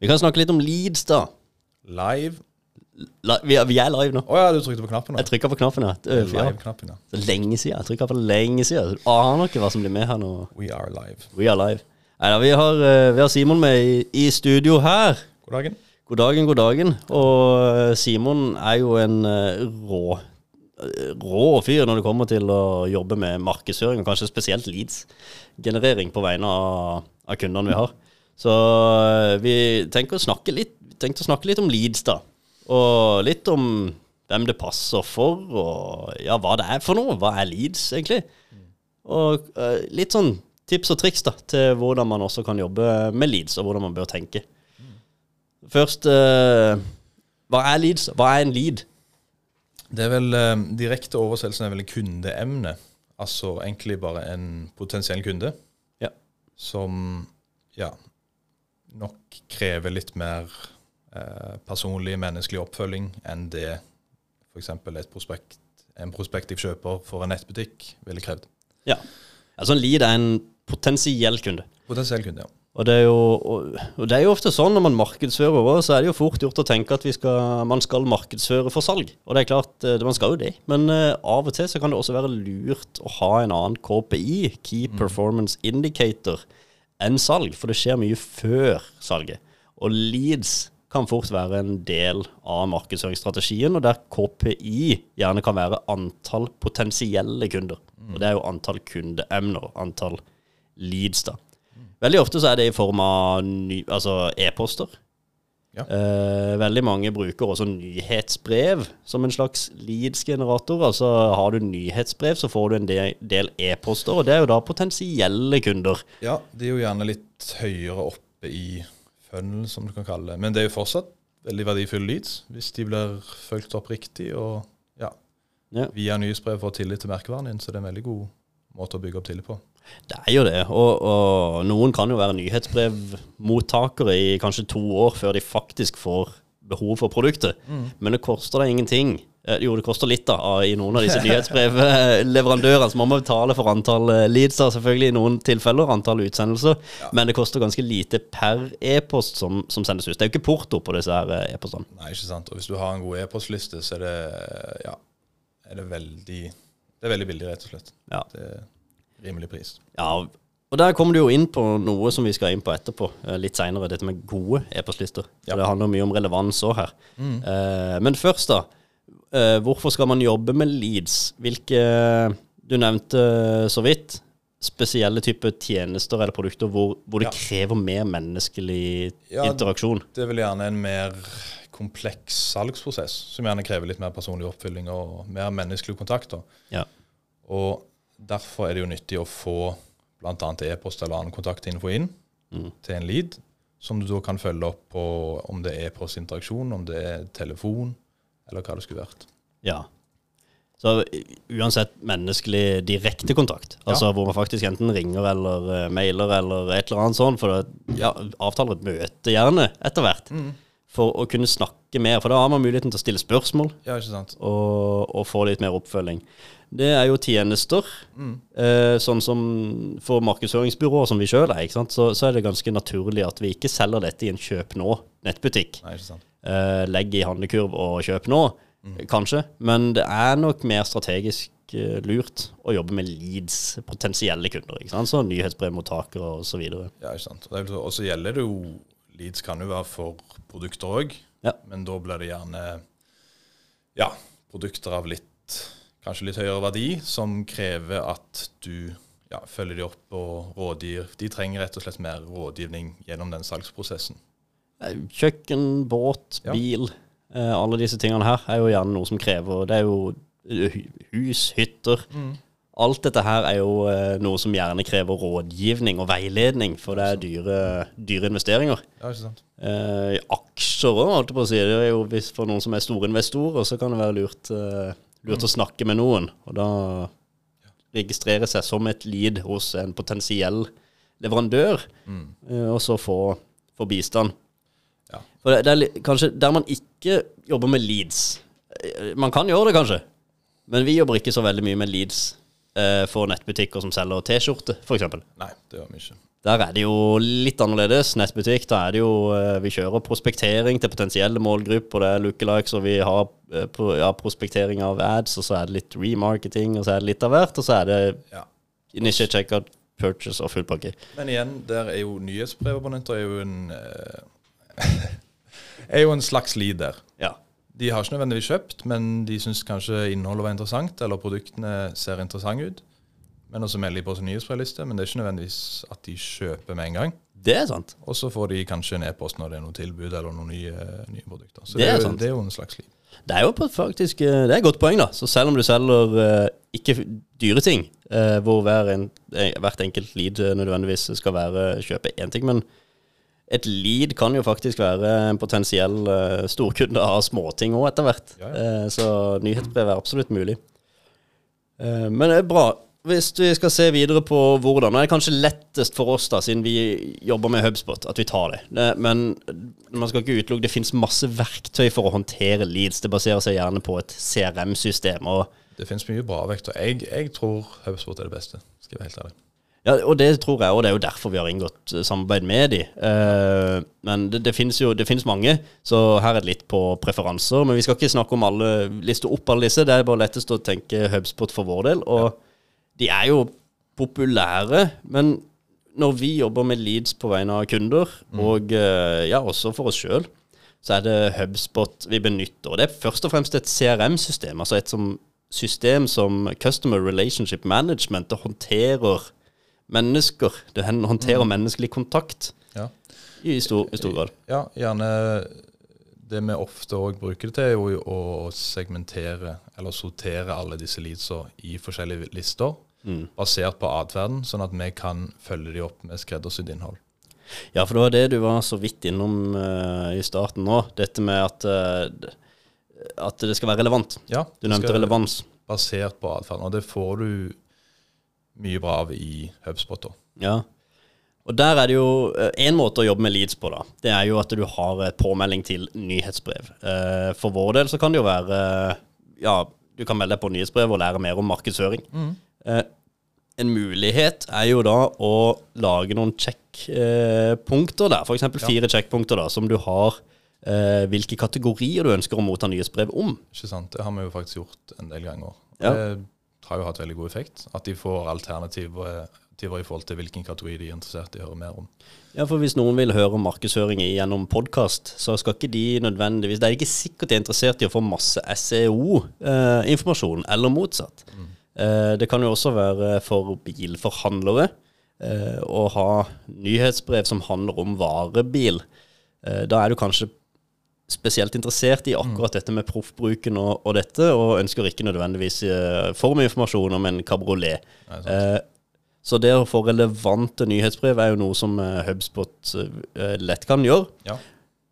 Vi kan snakke litt om leads, da. Live. La, vi, er, vi er live nå. Å ja, du trykte på knappen nå. Jeg trykka på knappen. Ja. Det er for- ja. Live-knappen, ja. Så lenge siden. Jeg trykka på lenge siden. Du aner ikke hva som blir med her nå. We are live. We are live. Nei, da, vi, har, eh, vi har Simon med i, i studio her. God dagen. God dagen, god dagen. Og eh, Simon er jo en eh, rå rå fyr når det kommer til å jobbe med markedsføring, og kanskje spesielt leads-generering på vegne av, av kundene vi har. Så eh, vi tenker å snakke litt, tenkte å snakke litt om leads, da. Og litt om hvem det passer for, og ja, hva det er for noe. Hva er leads, egentlig? Og uh, litt sånn tips og triks da, til hvordan man også kan jobbe med leads, og hvordan man bør tenke. Først, uh, hva er leads? Hva er en lead? Det er vel uh, Direkte oversettelsen er vel kundeemne. Altså egentlig bare en potensiell kunde Ja. som ja, nok krever litt mer eh, personlig, menneskelig oppfølging enn det f.eks. prospekt, en prospektiv kjøper for en nettbutikk ville krevd. Ja. Altså en lead er en potensiell kunde. Potensiell kunde, ja. Og det, er jo, og, det er jo ofte sånn når man markedsfører òg, så er det jo fort gjort å tenke at vi skal, man skal markedsføre for salg. Og det er klart, eh, man skal jo det. Men eh, av og til så kan det også være lurt å ha en annen KPI, Key Performance Indicator, enn salg. For det skjer mye før salget. Og leads kan fort være en del av markedsføringsstrategien, og der KPI gjerne kan være antall potensielle kunder. Og det er jo antall kundeemner, antall leads, da. Veldig ofte så er det i form av altså e-poster. Ja. Eh, veldig mange bruker også nyhetsbrev som en slags leads-generator. Altså har du nyhetsbrev, så får du en del, e-poster, og det er jo da potensielle kunder. Ja, de er jo gjerne litt høyere oppe i funnel, som du kan kalle det. Men det er jo fortsatt veldig verdifulle leads, hvis de blir fulgt opp riktig og ja, Ja. via nyhetsbrev får tillit til merkevaren din. Så det er en veldig god måte å bygge opp tillit på. Det er jo det, og, og noen kan jo være nyhetsbrevmottakere i kanskje to år før de faktisk får behov for produktet. Men det koster deg ingenting. Eh, Jo, det koster litt da, i noen av disse nyhetsbrevleverandørene, så må man betale for antall eh, leads, da, selvfølgelig i noen tilfeller, antall utsendelser, men det koster ganske lite per e-post som, som sendes ut. Det er jo ikke porto på disse her eh, e-postene. Nei, ikke sant. Og hvis du har en god e-postliste, så er det ja, er det veldig Det er veldig billig, rett og slett. Ja. Det rimelig pris. Ja, og der kommer du jo inn på noe som vi skal inn på etterpå, eh, litt seinere. Dette med gode e-postlister. Ja. Det handler mye om relevans òg her. Eh, men først, da. eh, hvorfor skal man jobbe med leads? Hvilke Du nevnte så vidt spesielle typer tjenester eller produkter hvor, hvor det Ja. krever mer menneskelig Ja, interaksjon. Det er vel gjerne en mer kompleks salgsprosess, som gjerne krever litt mer personlig oppfylling og mer menneskelig kontakt. Ja. Og derfor er det jo nyttig å få bl.a. e-post eller annen kontaktinfo inn Mm. til en lead, som du da kan følge opp på om det er e-postinteraksjon, om det er telefon, eller hva det skulle vært. ja. Så uansett menneskelig direkte kontakt, altså hvor man faktisk enten ringer eller eh, mailer eller et eller annet sånt, for det, ja, avtaler et møte gjerne etter hvert, for å kunne snakke mer, for da har man muligheten til å stille spørsmål Ja, og, og få litt mer oppfølging. Det er jo tjenester, eh, sånn som for markedsføringsbyråer som vi sjøl er, ikke sant? Så, så er det ganske naturlig at vi ikke selger dette i en kjøp nå-nettbutikk. Eh, legg i handlekurv og kjøp nå, kanskje. Men det er nok mer strategisk eh, lurt å jobbe med leads, potensielle kunder. ikke sant? Så nyhetsbrevmottakere og så. Ja, ikke sant. Og så gjelder det jo Leads kan jo være for produkter òg, Ja. men da blir det gjerne ja, produkter av litt kanskje litt høyere verdi, som krever at du ja, følger de opp og rådgir. De trenger rett og slett mer rådgivning gjennom den salgsprosessen. Eh, Kjøkken, båt, bil. Eh, alle disse tingene her er jo gjerne noe som krever Det er jo eh, hus, hytter. Alt dette her er jo eh, noe som gjerne krever rådgivning og veiledning, for det er dyre, dyre investeringer. Ja, ikke sant? Eh, i aksjer òg, holdt jeg på å si. Det er jo hvis for noen som er store investorer, så kan det være lurt, eh, lurt å snakke med noen. Og da registrere seg som et lead hos en potensiell leverandør, eh, og så få, få bistand. Ja. For det, det er li- kanskje der man ikke jobber med leads. Eh, Man kan gjøre det kanskje, men vi jobber ikke så veldig mye med leads for nettbutikker som selger T-skjorte, f.eks. Nei, det gjør vi ikke. Der er det jo litt annerledes. Nettbutikk, da er det jo eh, Vi kjører prospektering til potensielle målgrupper, det er lookalikes, og vi har eh, ja, prospektering av ads, og så er det litt remarketing, og så er det litt av hvert, og så er det Ja. initiate checkout, purchase og full pakke. Men igjen, der er jo nyhetsbrevabonnenter er jo en eh, er jo en slags leader. Ja. De har ikke nødvendigvis kjøpt, men de syns kanskje innholdet var interessant, eller produktene ser interessante ut. Men også melder de på sin nyhetsbrevliste, men det er ikke nødvendigvis at de kjøper med en gang. Det er sant. Og så får de kanskje en e-post når det er noe tilbud eller noen nye, nye produkter. Så Det det er jo, det er jo en slags liv. Det er jo faktisk eh, Det er et godt poeng, da. Så selv om du selger eh, ikke dyre ting, eh, hvor hver, en, hvert enkelt lead nødvendigvis skal være kjøpe én ting, men et lead kan jo faktisk være en potensiell uh, storkunde av småting òg etter hvert. Ja, Eh, så nyhetsbrev er absolutt mulig. Uh, men det er bra. Hvis vi skal se videre på hvordan Det er kanskje lettest for oss, da, siden vi jobber med Hubspot, at vi tar det. det men man skal ikke utelukke Det finnes masse verktøy for å håndtere leads. Det baserer seg gjerne på et CRM-system. Det finnes mye bra vekter. Jeg, jeg tror HubSpot er det beste, skal jeg være helt ærlig. Ja, og det tror jeg, og det er jo derfor vi har inngått eh, samarbeid med de. Eh, men det, det finnes jo det finnes mange, så her er det litt på preferanser. Men vi skal ikke snakke om alle, liste opp alle disse. Det er bare lettest å tenke Hubspot for vår del. Og de er jo populære, men når vi jobber med leads på vegne av kunder, og eh, ja, også for oss sjøl, så er det HubSpot vi benytter. Og det er først og fremst et CRM-system, altså et som system som Customer Relationship Management. Det håndterer mennesker. Det håndterer håndterer menneskelig kontakt Ja. i stor, i stor grad. Ja, gjerne det vi ofte òg bruker det til, er jo å segmentere eller sortere alle disse leadsa i forskjellige lister, Mm. basert på atferden, sånn at vi kan følge de opp med skreddersydd innhold. Ja, for det var det du var så vidt innom uh, i starten nå. Dette med at, uh, at det skal være relevant. Ja, Du nevnte relevans. Basert på atferden. Og det får du mye bra av i HubSpot. Ja. Og der er det jo én måte å jobbe med leads på, da. Det er jo at du har eh, påmelding til nyhetsbrev. Eh, For vår del så kan det jo være Ja, du kan melde deg på nyhetsbrev og lære mer om markedsføring. Mm. En mulighet er jo da å lage noen sjekkpunkter der. F.eks. fire sjekkpunkter da, som du har eh, hvilke kategorier du ønsker å motta nyhetsbrev om. Ikke sant? Det har vi jo faktisk gjort en del ganger. Ja. Det har jo hatt veldig god effekt. At de får alternativer i forhold til hvilken kategori de er interessert i å høre mer om. Ja, for Hvis noen vil høre om markedsføring gjennom podkast, så skal ikke de nødvendigvis Det er ikke sikkert de er interessert i å få masse SEO-informasjon, eller motsatt. Eh, det kan jo også være for bilforhandlere eh, å ha nyhetsbrev som handler om varebil. Eh, da er du kanskje spesielt interessert i akkurat dette med proffbruken og, og dette, og ønsker ikke nødvendigvis eh, for mye informasjon om en kabriolet. Eh, så det å få relevante nyhetsbrev er jo noe som eh, HubSpot eh, lett kan gjøre. Ja.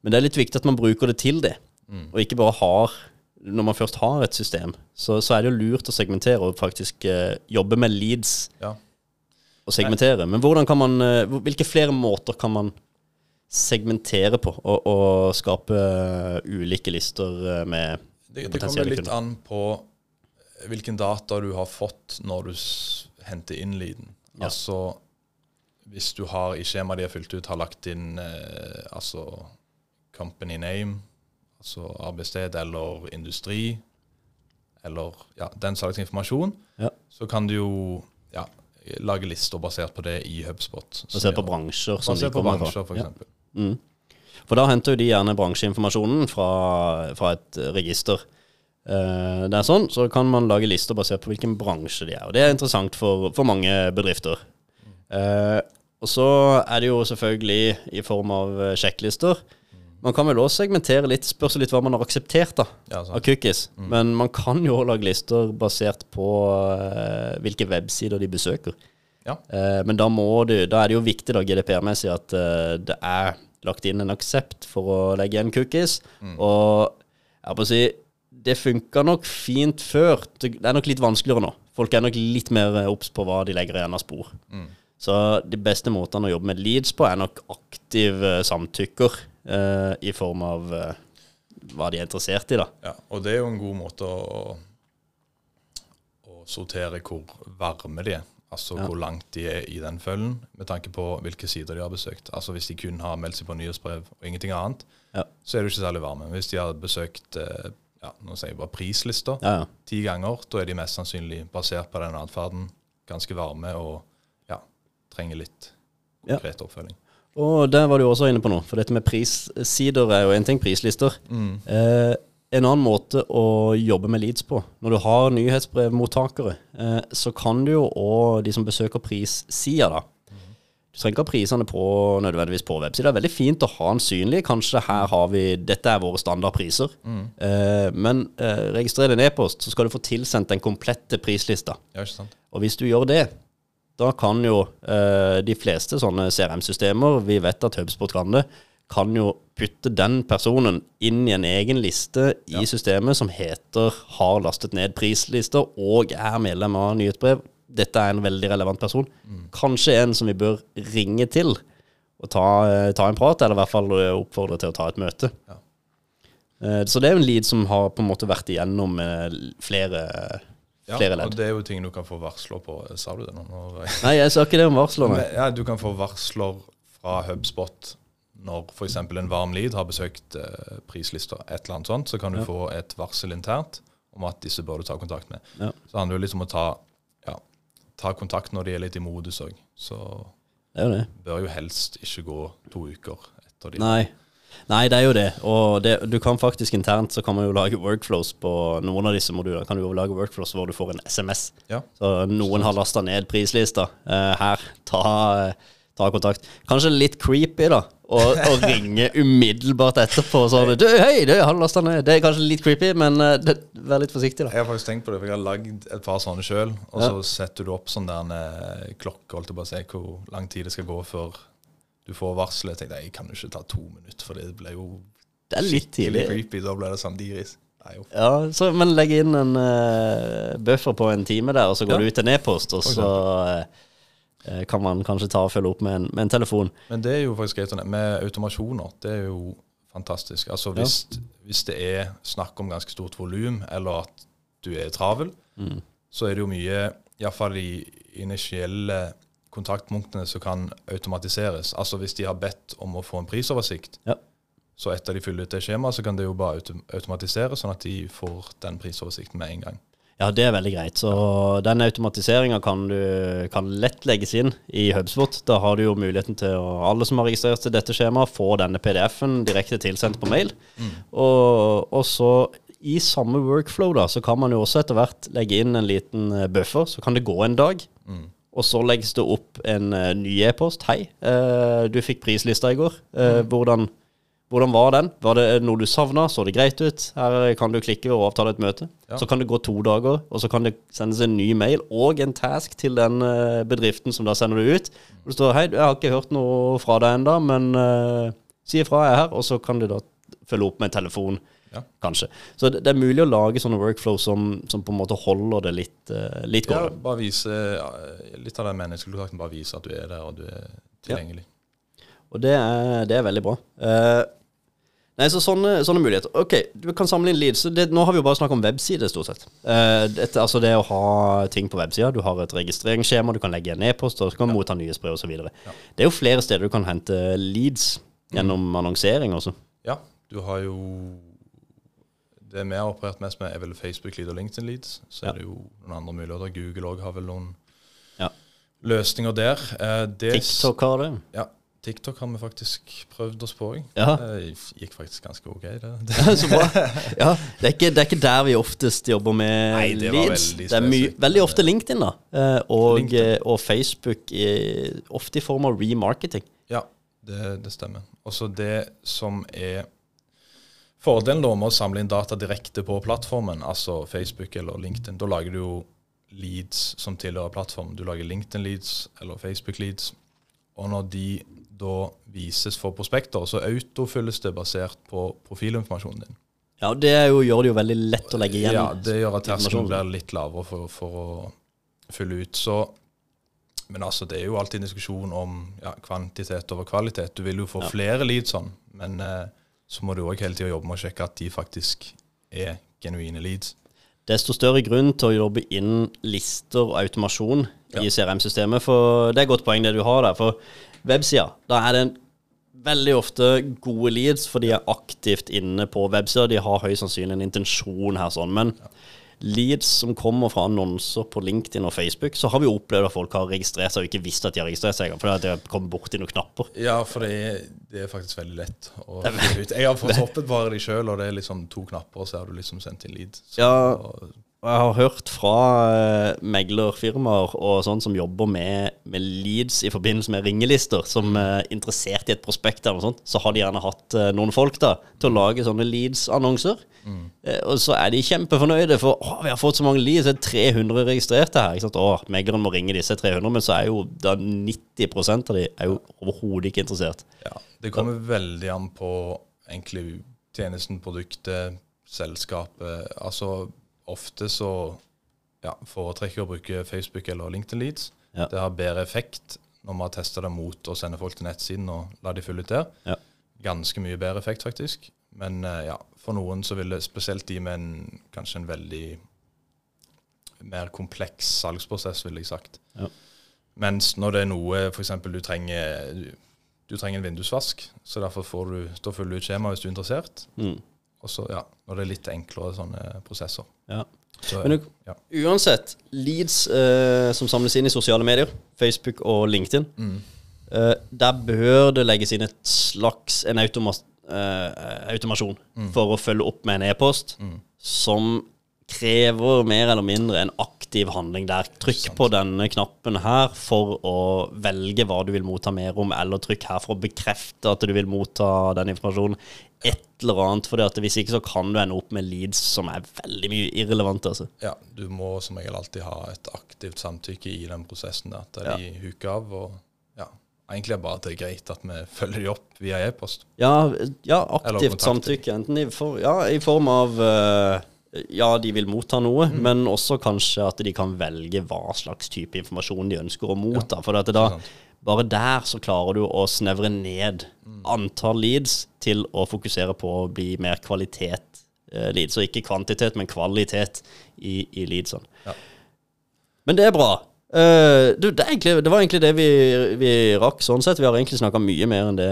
Men det er litt viktig at man bruker det til det, Mm. og ikke bare har Når man først har et system, så, så er det jo lurt å segmentere og faktisk eh, jobbe med leads ja. og segmentere. Men hvordan kan man, hvilke flere måter kan man segmentere på og, og skape eh, ulike lister eh, med Det, det kommer litt kunder. an på hvilken data du har fått når du henter inn lyden. Ja. Altså hvis du har i skjemaet de har fylt ut, har lagt inn eh, altså company name, altså arbeidssted eller industri, eller ja, den slags informasjon, Ja. så kan du jo ja, lage lister basert på det i HubSpot. Basert på bransjer som Basert på bransjer, eksempel. Mm. For da henter jo de gjerne bransjeinformasjonen fra, fra et register. Uh, det er sånn, så kan man lage lister basert på hvilken bransje de er. Og det er interessant for, for mange bedrifter. Uh, og så er det jo selvfølgelig i form av eh, sjekklister. Man kan vel også segmentere litt, spørs litt hva man har akseptert da, Ja, av cookies. cookies. Men man kan jo lage lister basert på uh, hvilke websider de besøker. Ja. Eh, men da, må du, da er det jo viktig GDPR-messig at eh, det er lagt inn en aksept for å legge igjen cookies. Og jeg på å si, det funka nok fint før. Det er nok litt vanskeligere nå. Folk er nok litt mer eh, obs på hva de legger igjen av spor. Så de beste måtene å jobbe med leads på er nok aktiv eh, samtykker eh, i form av eh, hva de er interessert i, da. Ja, og det er jo en god måte å, å sortere hvor varme de er. Altså Ja. hvor langt de er i den følgen, med tanke på hvilke sider de har besøkt. Altså Hvis de kun har meldt seg på nyhetsbrev og ingenting annet, Ja. så er det jo ikke særlig varme. Hvis de har besøkt eh, ja, nå sier jeg bare prislister Ja, ja. ti ganger, da er de mest sannsynlig basert på den atferden ganske varme og ja, trenger litt konkret oppfølging. Og der var du også inne på noe, for dette med prissider er jo en ting, prislister. Mm. Eh, en annen måte å jobbe med leads på, når du har nyhetsbrevmottakere, eh, så kan du jo òg de som besøker prissida, da. Du trenger ikke ha prisene på nødvendigvis på websida. Det er veldig fint å ha den synlig. Kanskje her har vi Dette er våre standardpriser. Eh, men eh, registrer en e-post, så skal du få tilsendt den komplette prislista. Ja, ikke sant? Og hvis du gjør det, da kan jo eh, de fleste sånne CRM-systemer, vi vet at HubSpot kan det, kan jo putte den personen inn i en egen liste i Ja. systemet som heter 'har lastet ned prislister' og er medlem av nyhetsbrev. Dette er en veldig relevant person. Kanskje en som vi bør ringe til og ta, eh, ta en prat, eller i hvert fall eh, oppfordre til å ta et møte. Ja. Eh, så det er jo en lead som har på en måte vært igjennom flere, flere, Ja, ledd. og det er jo ting du kan få varsler på. Sa du det nå? Når, Nei, jeg sa ikke det om varslene. Men, ja, du kan få varsler fra HubSpot når f.eks. en varm lead har besøkt eh, prislister, et eller annet sånt, så kan du Ja. få et varsel internt om at disse bør du ta kontakt med. Ja. Så handler jo litt om å ta, ja, ta kontakt når de er litt i modus òg. Så Det det. bør jo helst ikke gå to uker etter de. Nei. Nei, det er jo det. Og det, du kan faktisk internt så kan man jo lage workflows på noen av disse modulene. Kan du jo lage workflows hvor du får en SMS. Ja. Så noen har lasta ned prislista. Eh, her, ta, eh, ta kontakt. Kanskje litt creepy, da. Å og ringe umiddelbart etterpå og sånn Du, hei, du, har du lasta ned? Det er kanskje litt creepy, men eh, det, vær litt forsiktig, da. Jeg har faktisk tenkt på det, for jeg har lagd et par sånne sjøl. Og så setter du opp sånn der en eh, klokke, holdt jeg på å si, hvor lang tid det skal gå før du får varselet. Jeg tenkte jeg kan jo ikke ta to minutter, for det ble jo Det er litt tidlig. creepy. Da ble det sånn diris. Nei. Ja, så, men legg inn en uh, buffer på en time der, og så går Ja. du ut en e-post, og så eh, kan man kanskje ta og følge opp med en, med en telefon. Men det er jo faktisk sånn med automasjoner. Det er jo fantastisk. Altså Ja. hvis, hvis det er snakk om ganske stort volum, eller at du er travel, Mm. så er det jo mye, iallfall de initielle kontaktpunktene som kan automatiseres. Altså hvis de har bedt om å få en prisoversikt, Ja. så etter de fyller ut det skjemaet, så kan det jo bare auto automatiseres, sånn at de får den prisoversikten med en gang. Ja, det er veldig greit. Så den automatiseringa kan, kan lett legges inn i HubSpot. Da har du jo muligheten til å alle som har registrert seg dette skjemaet, få denne PDF-en direkte tilsendt på mail. Og, og så i samme workflow da, så kan man jo også etter hvert legge inn en liten eh, buffer. Så kan det gå en dag, Mm. og så legges det opp en eh, ny e-post. Hei, eh, du fikk prislista i går. Eh, hvordan, hvordan var den? Var det noe du savna? Så det greit ut? Her kan du klikke og avtale et møte. Ja. Så kan det gå to dager, og så kan det sendes en ny mail og en task til den eh, bedriften som da sender det ut. Og det står hei, jeg har ikke hørt noe fra deg ennå, men uh, si ifra, jeg er her. Og så kan du da følge opp med en telefon, Ja. kanskje. Så det, det er mulig å lage sånne workflow som, som på en måte holder det litt, uh, litt Ja, bare vise ja, litt av den menneskekontakten. Bare vise at du er der, og du er tilgjengelig. Og det er, det er veldig bra. Eh, nei, så sånne, sånne muligheter. Ok, du kan samle inn leads. Det, nå har vi jo bare snakket om websider, stort sett. Eh, det, altså det å ha ting på websida. Du har et registreringsskjema, du kan legge en e-post, og du kan motta nyhetsbrev osv. Ja. Det er jo flere steder du kan hente leads gjennom annonsering også. Ja, du har jo Det vi har operert mest med, er vel Facebook-lead og LinkedIn-leads. Så Ja. er det jo noen andre muligheter. Google òg har vel noen Ja. løsninger der. Eh, det, TikTok har det. Ja, TikTok har vi faktisk prøvd oss på òg. Ja. Det gikk faktisk ganske ok, det. Så bra. Ja, det er, ikke, det er ikke der vi oftest jobber med Nei, det leads. veldig Det er mye, veldig ofte LinkedIn, da. Eh, og, LinkedIn. eh, og Facebook, eh, ofte i form av remarketing. Ja, det, det stemmer. Også det som er Fordelen da med å samle inn data direkte på plattformen, altså Facebook eller LinkedIn, da lager du jo leads som tilhører plattformen. Du lager LinkedIn-leads eller Facebook-leads. Og når de da vises for prospekter, så autofylles det basert på profilinformasjonen din. Ja, og det jo, gjør det jo veldig lett å legge igjen. Ja, det gjør at terskelen blir litt lavere for, for å fylle ut. Så, men altså, det er jo alltid en diskusjon om ja, kvantitet over kvalitet. Du vil jo få Ja. flere leads sånn, men eh, så må du òg hele tida jobbe med å sjekke at de faktisk er genuine leads. Desto større grunn til å jobbe inn lister og automasjon i CRM-systemet. For det er et godt poeng det du har der. For websida, da er det veldig ofte gode leads, for de er aktivt inne på websida. De har høyst sannsynlig en intensjon her, sånn. Men leads som kommer fra annonser på LinkedIn og Facebook, så har vi opplevd at folk har registrert seg og ikke visst at de har registrert seg, fordi de har kommet borti noen knapper. Ja, for det er, det er faktisk veldig lett å finne ut. Jeg har fått hoppet bare de sjøl, og det er liksom to knapper, og så har du liksom sendt inn lead. Så, Ja. Og, jeg har hørt fra eh, meglerfirmaer og sånn som jobber med, med leads i forbindelse med ringelister, som er interessert i et prospekt eller noe sånt, så har de gjerne hatt eh, noen folk da til å lage sånne leads-annonser. Eh, og så er de kjempefornøyde, for å, vi har fått så mange leads, det er 300 registrerte her. Ikke sant? Å, megleren må ringe disse 300, men så er jo da 90 av de er jo overhodet ikke interessert. ja, det kommer veldig an på egentlig tjenesten, produktet, selskapet. Altså ofte så ja, foretrekker jeg å bruke Facebook eller LinkedIn Leads. Ja. Det har bedre effekt når vi har testa det mot å sende folk til nettsiden og la de fylle ut der. Ja. Ganske mye bedre effekt, faktisk. Men eh, ja, for noen så vil det spesielt de med en, kanskje en veldig mer kompleks salgsprosess, ville jeg sagt. Ja. Mens når det er noe f.eks. du trenger du, du trenger en vindusvask, så derfor får du, da fyller du ut skjema hvis du er interessert. Mm. Og så, ja, når det er litt enklere sånne prosesser. Ja. Så, Men du, ja. uansett, leads eh, som samles inn i sosiale medier, Facebook og LinkedIn, Mm. eh, der bør det legges inn et slags en automa eh, automasjon for å følge opp med en e-post Mm. som krever mer eller mindre en aktiv handling der. Trykk Sant. på denne knappen her for å velge hva du vil motta mer om, eller trykk her for å bekrefte at du vil motta den informasjonen. Et eller annet, for hvis ikke så kan du ende opp med leads som er veldig mye irrelevante. Altså. ja, du må som regel alltid ha et aktivt samtykke i den prosessen. der, til Ja. de huker av. og ja, Egentlig er bare at det er greit at vi følger de opp via e-post. Ja, ja aktivt samtykke. Enten i, for, ja, i form av eh, Ja, de vil motta noe, Mm. men også kanskje at de kan velge hva slags type informasjon de ønsker å motta. For at da, bare der så klarer du å snevre ned Mm. antall leads til å fokusere på å bli mer kvalitet eh, leads. Og ikke kvantitet, men kvalitet i, i leadsene. Ja. Men det er bra. Eh, du, det, egentlig, det var egentlig det vi, vi rakk sånn sett. Vi har egentlig snakka mye mer enn det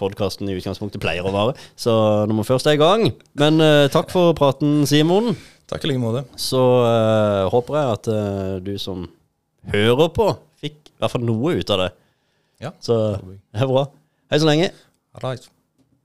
podkasten i utgangspunktet pleier å være. Så når vi først er i gang Men uh, takk for praten, Simon. Takk i like måte. Så uh, håper jeg at du som hører på, fikk i hvert fall noe ut av det. Ja. Så det er bra. Hei så lenge. Det.